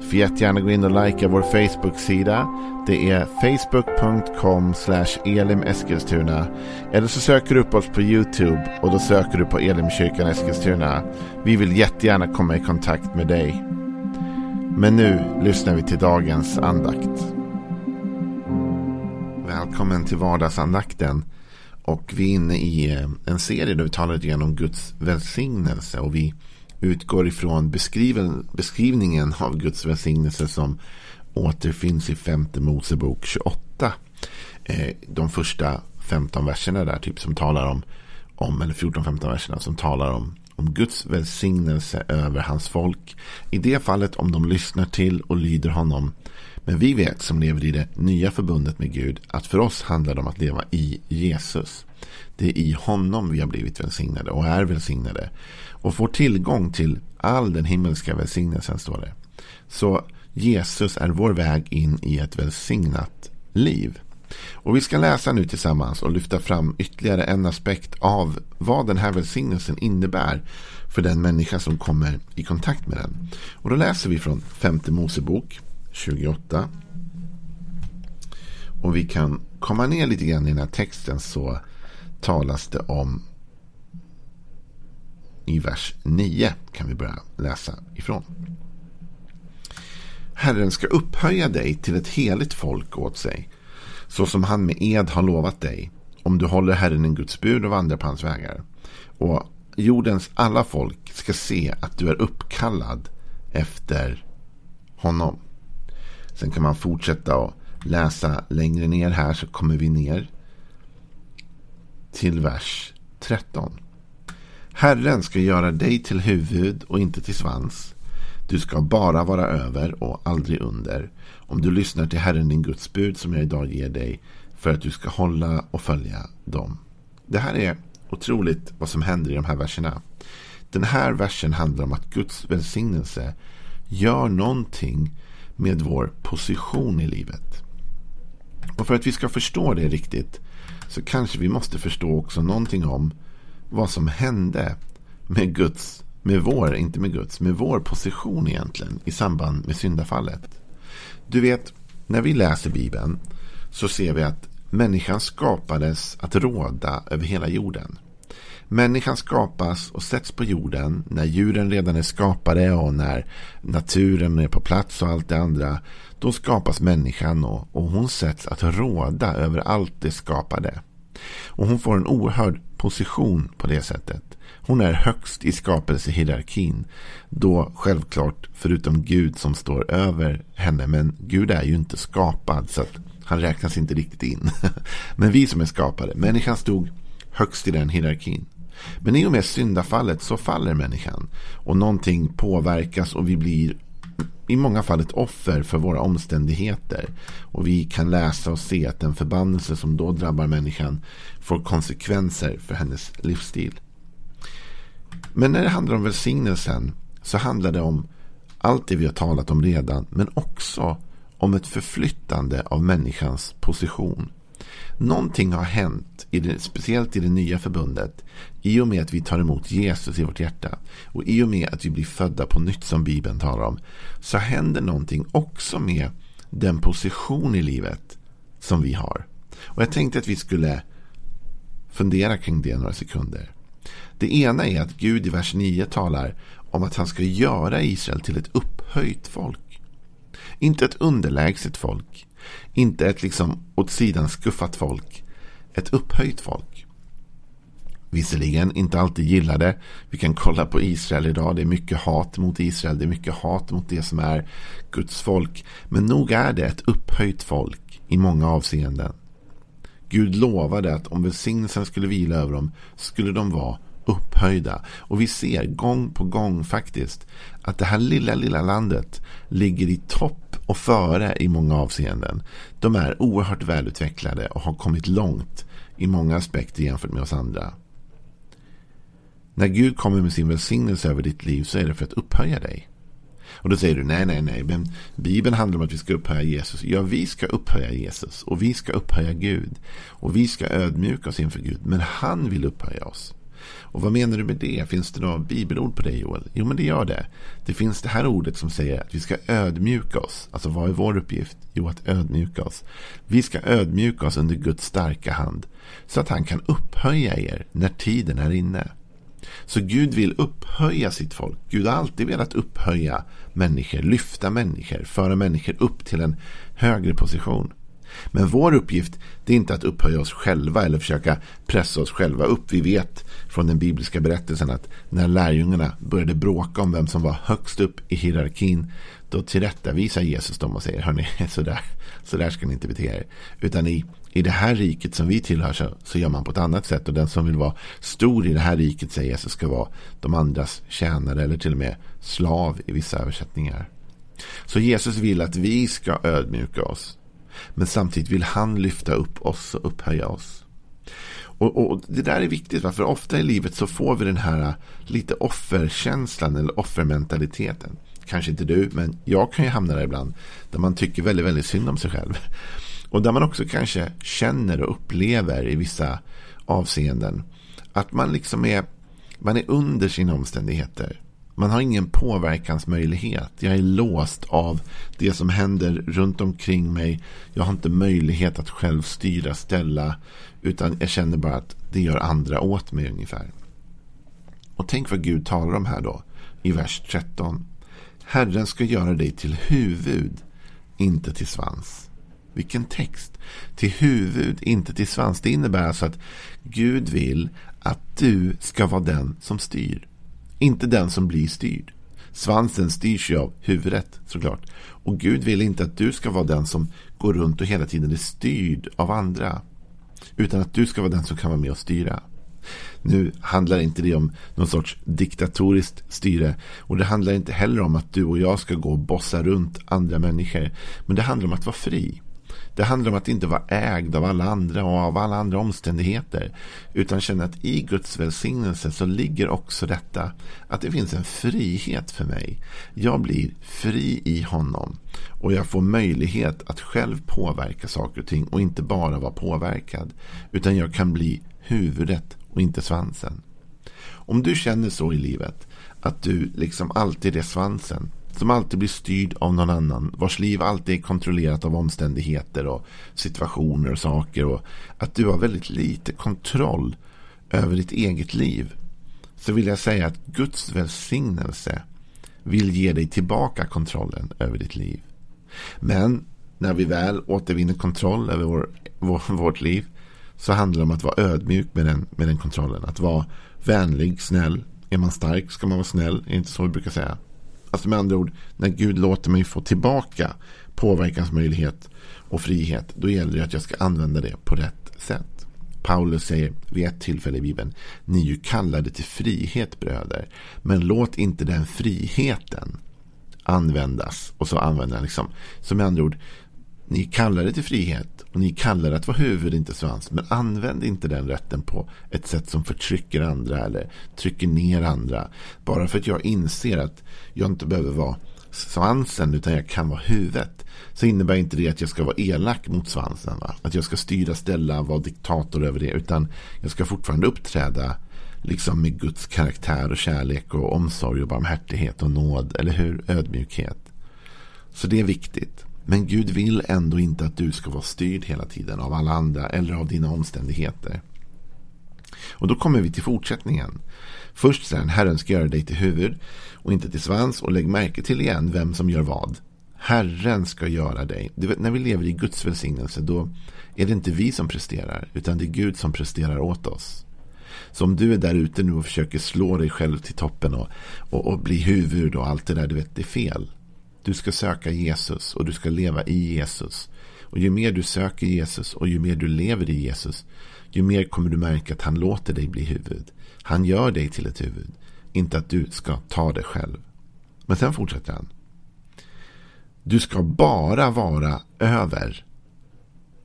Får jättegärna gå in och likea vår Facebook-sida. Det är facebook.com elimeskilstuna. Eller så söker du upp oss på YouTube och då söker du på Elimkyrkan Eskilstuna. Vi vill jättegärna komma i kontakt med dig. Men nu lyssnar vi till dagens andakt. Välkommen till vardagsandakten. Och vi är inne i eh, en serie där vi talar igenom Guds välsignelse. Och vi utgår ifrån beskrivningen av Guds välsignelse som återfinns i femte Mosebok 28. Eh, de första 15 verserna där typ som talar om, om eller 14-15 verserna som talar om, om Guds välsignelse över hans folk. I det fallet om de lyssnar till och lyder honom. Men vi vet som lever i det nya förbundet med Gud att för oss handlar det om att leva i Jesus. Det är i honom vi har blivit välsignade och är välsignade. Och får tillgång till all den himmelska välsignelsen står det. Så Jesus är vår väg in i ett välsignat liv. Och vi ska läsa nu tillsammans och lyfta fram ytterligare en aspekt av vad den här välsignelsen innebär för den människa som kommer i kontakt med den. Och då läser vi från femte Mosebok 28. Och vi kan komma ner lite grann i den här texten så talas det om i vers 9 kan vi börja läsa ifrån. Herren ska upphöja dig till ett heligt folk åt sig, så som han med ed har lovat dig, om du håller Herren en Guds bud och vandrar på hans vägar. Och jordens alla folk ska se att du är uppkallad efter honom. Sen kan man fortsätta och läsa längre ner här så kommer vi ner till vers 13. Herren ska göra dig till huvud och inte till svans. Du ska bara vara över och aldrig under. Om du lyssnar till Herren din Guds bud som jag idag ger dig för att du ska hålla och följa dem. Det här är otroligt vad som händer i de här verserna. Den här versen handlar om att Guds välsignelse gör någonting med vår position i livet. Och för att vi ska förstå det riktigt så kanske vi måste förstå också någonting om vad som hände med Guds, med vår, inte med Guds, med vår position egentligen i samband med syndafallet. Du vet, när vi läser Bibeln så ser vi att människan skapades att råda över hela jorden. Människan skapas och sätts på jorden när djuren redan är skapade och när naturen är på plats och allt det andra. Då skapas människan och, och hon sätts att råda över allt det skapade. Och hon får en oerhörd position på det sättet. Hon är högst i skapelsehierarkin. Då självklart förutom Gud som står över henne. Men Gud är ju inte skapad så att han räknas inte riktigt in. Men vi som är skapade. Människan stod högst i den hierarkin. Men i och med syndafallet så faller människan. Och någonting påverkas och vi blir i många fall ett offer för våra omständigheter. Och vi kan läsa och se att den förbannelse som då drabbar människan får konsekvenser för hennes livsstil. Men när det handlar om välsignelsen så handlar det om allt det vi har talat om redan. Men också om ett förflyttande av människans position. Någonting har hänt, i det, speciellt i det nya förbundet, i och med att vi tar emot Jesus i vårt hjärta och i och med att vi blir födda på nytt som Bibeln talar om, så händer någonting också med den position i livet som vi har. Och jag tänkte att vi skulle fundera kring det några sekunder. Det ena är att Gud i vers 9 talar om att han ska göra Israel till ett upphöjt folk. Inte ett underlägset folk. Inte ett liksom åt sidan skuffat folk. Ett upphöjt folk. Visserligen inte alltid gillade. Vi kan kolla på Israel idag. Det är mycket hat mot Israel. Det är mycket hat mot det som är Guds folk. Men nog är det ett upphöjt folk i många avseenden. Gud lovade att om välsignelsen skulle vila över dem skulle de vara upphöjda. Och vi ser gång på gång faktiskt att det här lilla, lilla landet ligger i topp och före i många avseenden. De är oerhört välutvecklade och har kommit långt i många aspekter jämfört med oss andra. När Gud kommer med sin välsignelse över ditt liv så är det för att upphöja dig. Och då säger du nej, nej, nej. Men Bibeln handlar om att vi ska upphöja Jesus. Ja, vi ska upphöja Jesus. Och vi ska upphöja Gud. Och vi ska ödmjuka oss inför Gud. Men han vill upphöja oss. Och vad menar du med det? Finns det några bibelord på det Joel? Jo, men det gör det. Det finns det här ordet som säger att vi ska ödmjuka oss. Alltså vad är vår uppgift? Jo, att ödmjuka oss. Vi ska ödmjuka oss under Guds starka hand. Så att han kan upphöja er när tiden är inne. Så Gud vill upphöja sitt folk. Gud har alltid velat upphöja människor, lyfta människor, föra människor upp till en högre position. Men vår uppgift det är inte att upphöja oss själva eller försöka pressa oss själva upp. Vi vet från den bibliska berättelsen att när lärjungarna började bråka om vem som var högst upp i hierarkin då tillrättavisar Jesus dem och säger hörni, sådär, sådär ska ni inte bete er. Utan i, i det här riket som vi tillhör så, så gör man på ett annat sätt. Och den som vill vara stor i det här riket säger Jesus ska vara de andras tjänare eller till och med slav i vissa översättningar. Så Jesus vill att vi ska ödmjuka oss. Men samtidigt vill han lyfta upp oss och upphöja oss. Och, och, Det där är viktigt, för ofta i livet så får vi den här äh, lite offerkänslan eller offermentaliteten. Kanske inte du, men jag kan ju hamna där ibland. Där man tycker väldigt, väldigt synd om sig själv. Och där man också kanske känner och upplever i vissa avseenden att man liksom är, man är under sina omständigheter. Man har ingen påverkansmöjlighet. Jag är låst av det som händer runt omkring mig. Jag har inte möjlighet att själv styra, ställa. Utan jag känner bara att det gör andra åt mig ungefär. Och tänk vad Gud talar om här då. I vers 13. Herren ska göra dig till huvud, inte till svans. Vilken text. Till huvud, inte till svans. Det innebär alltså att Gud vill att du ska vara den som styr. Inte den som blir styrd. Svansen styrs ju av huvudet såklart. Och Gud vill inte att du ska vara den som går runt och hela tiden är styrd av andra. Utan att du ska vara den som kan vara med och styra. Nu handlar inte det om någon sorts diktatoriskt styre. Och det handlar inte heller om att du och jag ska gå och bossa runt andra människor. Men det handlar om att vara fri. Det handlar om att inte vara ägd av alla andra och av alla andra omständigheter. Utan känna att i Guds välsignelse så ligger också detta. Att det finns en frihet för mig. Jag blir fri i honom. Och jag får möjlighet att själv påverka saker och ting. Och inte bara vara påverkad. Utan jag kan bli huvudet och inte svansen. Om du känner så i livet. Att du liksom alltid är svansen som alltid blir styrd av någon annan. Vars liv alltid är kontrollerat av omständigheter och situationer och saker. Och att du har väldigt lite kontroll över ditt eget liv. Så vill jag säga att Guds välsignelse vill ge dig tillbaka kontrollen över ditt liv. Men när vi väl återvinner kontroll över vår, vår, vårt liv så handlar det om att vara ödmjuk med den, med den kontrollen. Att vara vänlig, snäll. Är man stark ska man vara snäll. Är inte så vi brukar säga. Alltså med andra ord, när Gud låter mig få tillbaka påverkansmöjlighet och frihet, då gäller det att jag ska använda det på rätt sätt. Paulus säger vid ett tillfälle i Bibeln, ni är ju kallade till frihet bröder, men låt inte den friheten användas. Och så använder han liksom, så med andra ord, ni är kallade till frihet och ni kallar det att vara huvud, inte svans. Men använd inte den rätten på ett sätt som förtrycker andra eller trycker ner andra. Bara för att jag inser att jag inte behöver vara svansen utan jag kan vara huvudet. Så innebär inte det att jag ska vara elak mot svansen. Va? Att jag ska styra, ställa, vara diktator över det. Utan jag ska fortfarande uppträda liksom med Guds karaktär och kärlek och omsorg och barmhärtighet och nåd. Eller hur? Ödmjukhet. Så det är viktigt. Men Gud vill ändå inte att du ska vara styrd hela tiden av alla andra eller av dina omständigheter. Och då kommer vi till fortsättningen. Först sen Herren ska göra dig till huvud och inte till svans och lägg märke till igen vem som gör vad. Herren ska göra dig. Du vet, när vi lever i Guds välsignelse då är det inte vi som presterar utan det är Gud som presterar åt oss. Så om du är där ute nu och försöker slå dig själv till toppen och, och, och bli huvud och allt det där, du vet, det är fel. Du ska söka Jesus och du ska leva i Jesus. Och ju mer du söker Jesus och ju mer du lever i Jesus, ju mer kommer du märka att han låter dig bli huvud. Han gör dig till ett huvud. Inte att du ska ta det själv. Men sen fortsätter han. Du ska bara vara över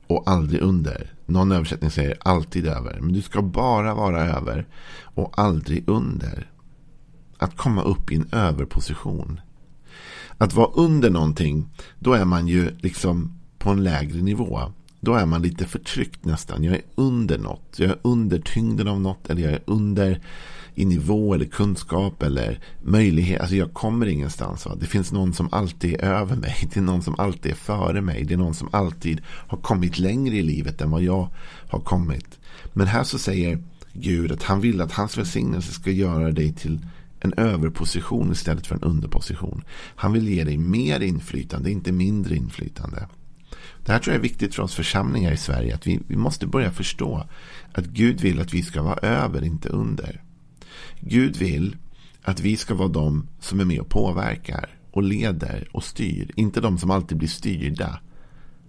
och aldrig under. Någon översättning säger alltid över. Men du ska bara vara över och aldrig under. Att komma upp i en överposition. Att vara under någonting, då är man ju liksom på en lägre nivå. Då är man lite förtryckt nästan. Jag är under något. Jag är under tyngden av något. Eller jag är under i nivå eller kunskap eller möjlighet. Alltså jag kommer ingenstans. Va? Det finns någon som alltid är över mig. Det är någon som alltid är före mig. Det är någon som alltid har kommit längre i livet än vad jag har kommit. Men här så säger Gud att han vill att hans välsignelse ska göra dig till en överposition istället för en underposition. Han vill ge dig mer inflytande, inte mindre inflytande. Det här tror jag är viktigt för oss församlingar i Sverige. Att vi, vi måste börja förstå att Gud vill att vi ska vara över, inte under. Gud vill att vi ska vara de som är med och påverkar och leder och styr. Inte de som alltid blir styrda.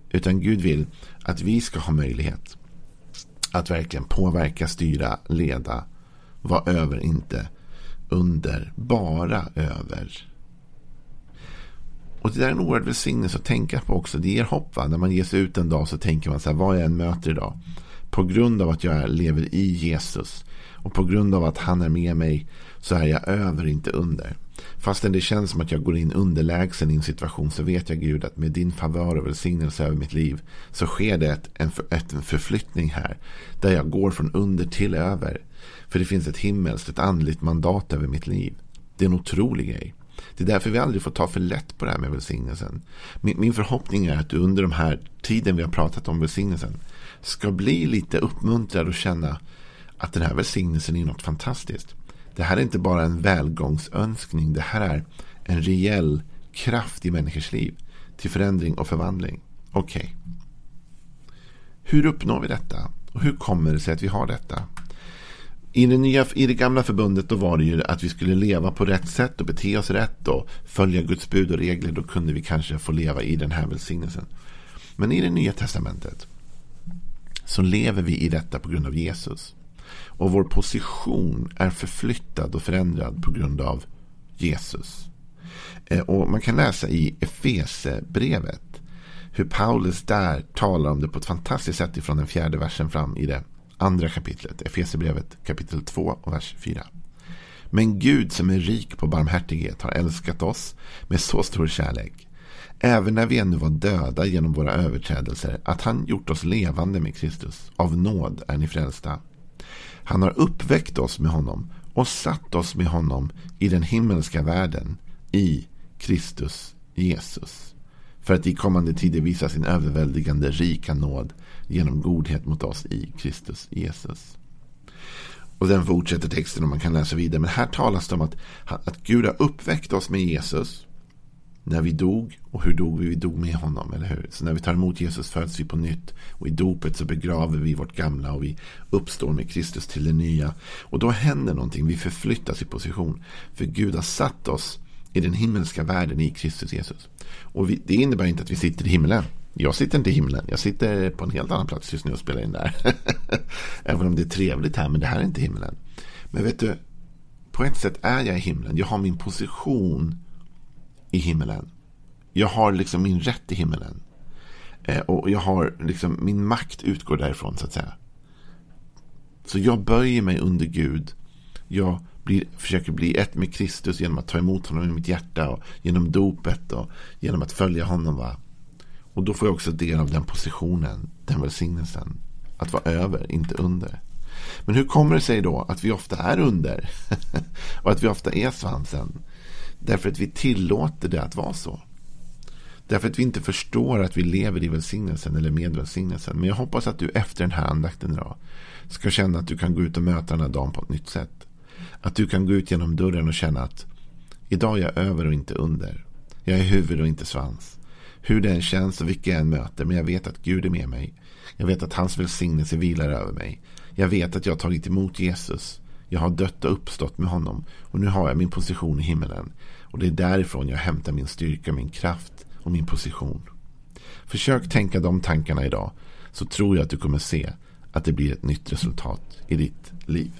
Utan Gud vill att vi ska ha möjlighet att verkligen påverka, styra, leda. Vara över, inte under. Bara över. Och det där är en oerhörd välsignelse att tänka på också. Det ger hopp. Va? När man ger sig ut en dag så tänker man så här, vad jag än möter idag. På grund av att jag lever i Jesus och på grund av att han är med mig så är jag över, inte under. Fastän det känns som att jag går in underlägsen i en situation så vet jag Gud att med din favör och välsignelse över mitt liv så sker det ett, en, ett, en förflyttning här. Där jag går från under till över. För det finns ett himmelskt, ett andligt mandat över mitt liv. Det är en otrolig grej. Det är därför vi aldrig får ta för lätt på det här med välsignelsen. Min, min förhoppning är att du under den här tiden vi har pratat om välsignelsen ska bli lite uppmuntrad och känna att den här välsignelsen är något fantastiskt. Det här är inte bara en välgångsönskning. Det här är en reell kraft i människors liv till förändring och förvandling. Okej. Okay. Hur uppnår vi detta? Och hur kommer det sig att vi har detta? I det, nya, I det gamla förbundet då var det ju att vi skulle leva på rätt sätt och bete oss rätt och följa Guds bud och regler. Då kunde vi kanske få leva i den här välsignelsen. Men i det nya testamentet så lever vi i detta på grund av Jesus. Och vår position är förflyttad och förändrad på grund av Jesus. Eh, och man kan läsa i Efesebrevet hur Paulus där talar om det på ett fantastiskt sätt ifrån den fjärde versen fram i det andra kapitlet. Efesierbrevet kapitel 2 och vers 4. Men Gud som är rik på barmhärtighet har älskat oss med så stor kärlek. Även när vi ännu var döda genom våra överträdelser att han gjort oss levande med Kristus. Av nåd är ni frälsta. Han har uppväckt oss med honom och satt oss med honom i den himmelska världen i Kristus Jesus. För att i kommande tider visa sin överväldigande rika nåd genom godhet mot oss i Kristus Jesus. Och den fortsätter texten och man kan läsa vidare. Men här talas det om att, att Gud har uppväckt oss med Jesus när vi dog. Och hur dog vi? Vi dog med honom, eller hur? Så när vi tar emot Jesus föds vi på nytt. Och i dopet så begraver vi vårt gamla och vi uppstår med Kristus till det nya. Och då händer någonting. Vi förflyttas i position. För Gud har satt oss i den himmelska världen i Kristus Jesus. Och vi, det innebär inte att vi sitter i himlen. Jag sitter inte i himlen. Jag sitter på en helt annan plats just nu och spelar in där. Även om det är trevligt här, men det här är inte himlen. Men vet du, på ett sätt är jag i himlen. Jag har min position i himmelen. Jag har liksom min rätt i himmelen. Eh, och jag har liksom, min makt utgår därifrån så att säga. Så jag böjer mig under Gud. Jag blir, försöker bli ett med Kristus genom att ta emot honom i mitt hjärta. Och genom dopet och genom att följa honom. Va? Och då får jag också del av den positionen, den välsignelsen. Att vara över, inte under. Men hur kommer det sig då att vi ofta är under? och att vi ofta är svansen? Därför att vi tillåter det att vara så. Därför att vi inte förstår att vi lever i välsignelsen eller med välsignelsen. Men jag hoppas att du efter den här andakten idag ska känna att du kan gå ut och möta den här dagen på ett nytt sätt. Att du kan gå ut genom dörren och känna att idag är jag över och inte under. Jag är huvud och inte svans. Hur det än känns och vilka jag än möter. Men jag vet att Gud är med mig. Jag vet att hans välsignelse vilar över mig. Jag vet att jag har tagit emot Jesus. Jag har dött och uppstått med honom. Och nu har jag min position i himmelen. Och det är därifrån jag hämtar min styrka, min kraft och min position. Försök tänka de tankarna idag. Så tror jag att du kommer se att det blir ett nytt resultat i ditt liv.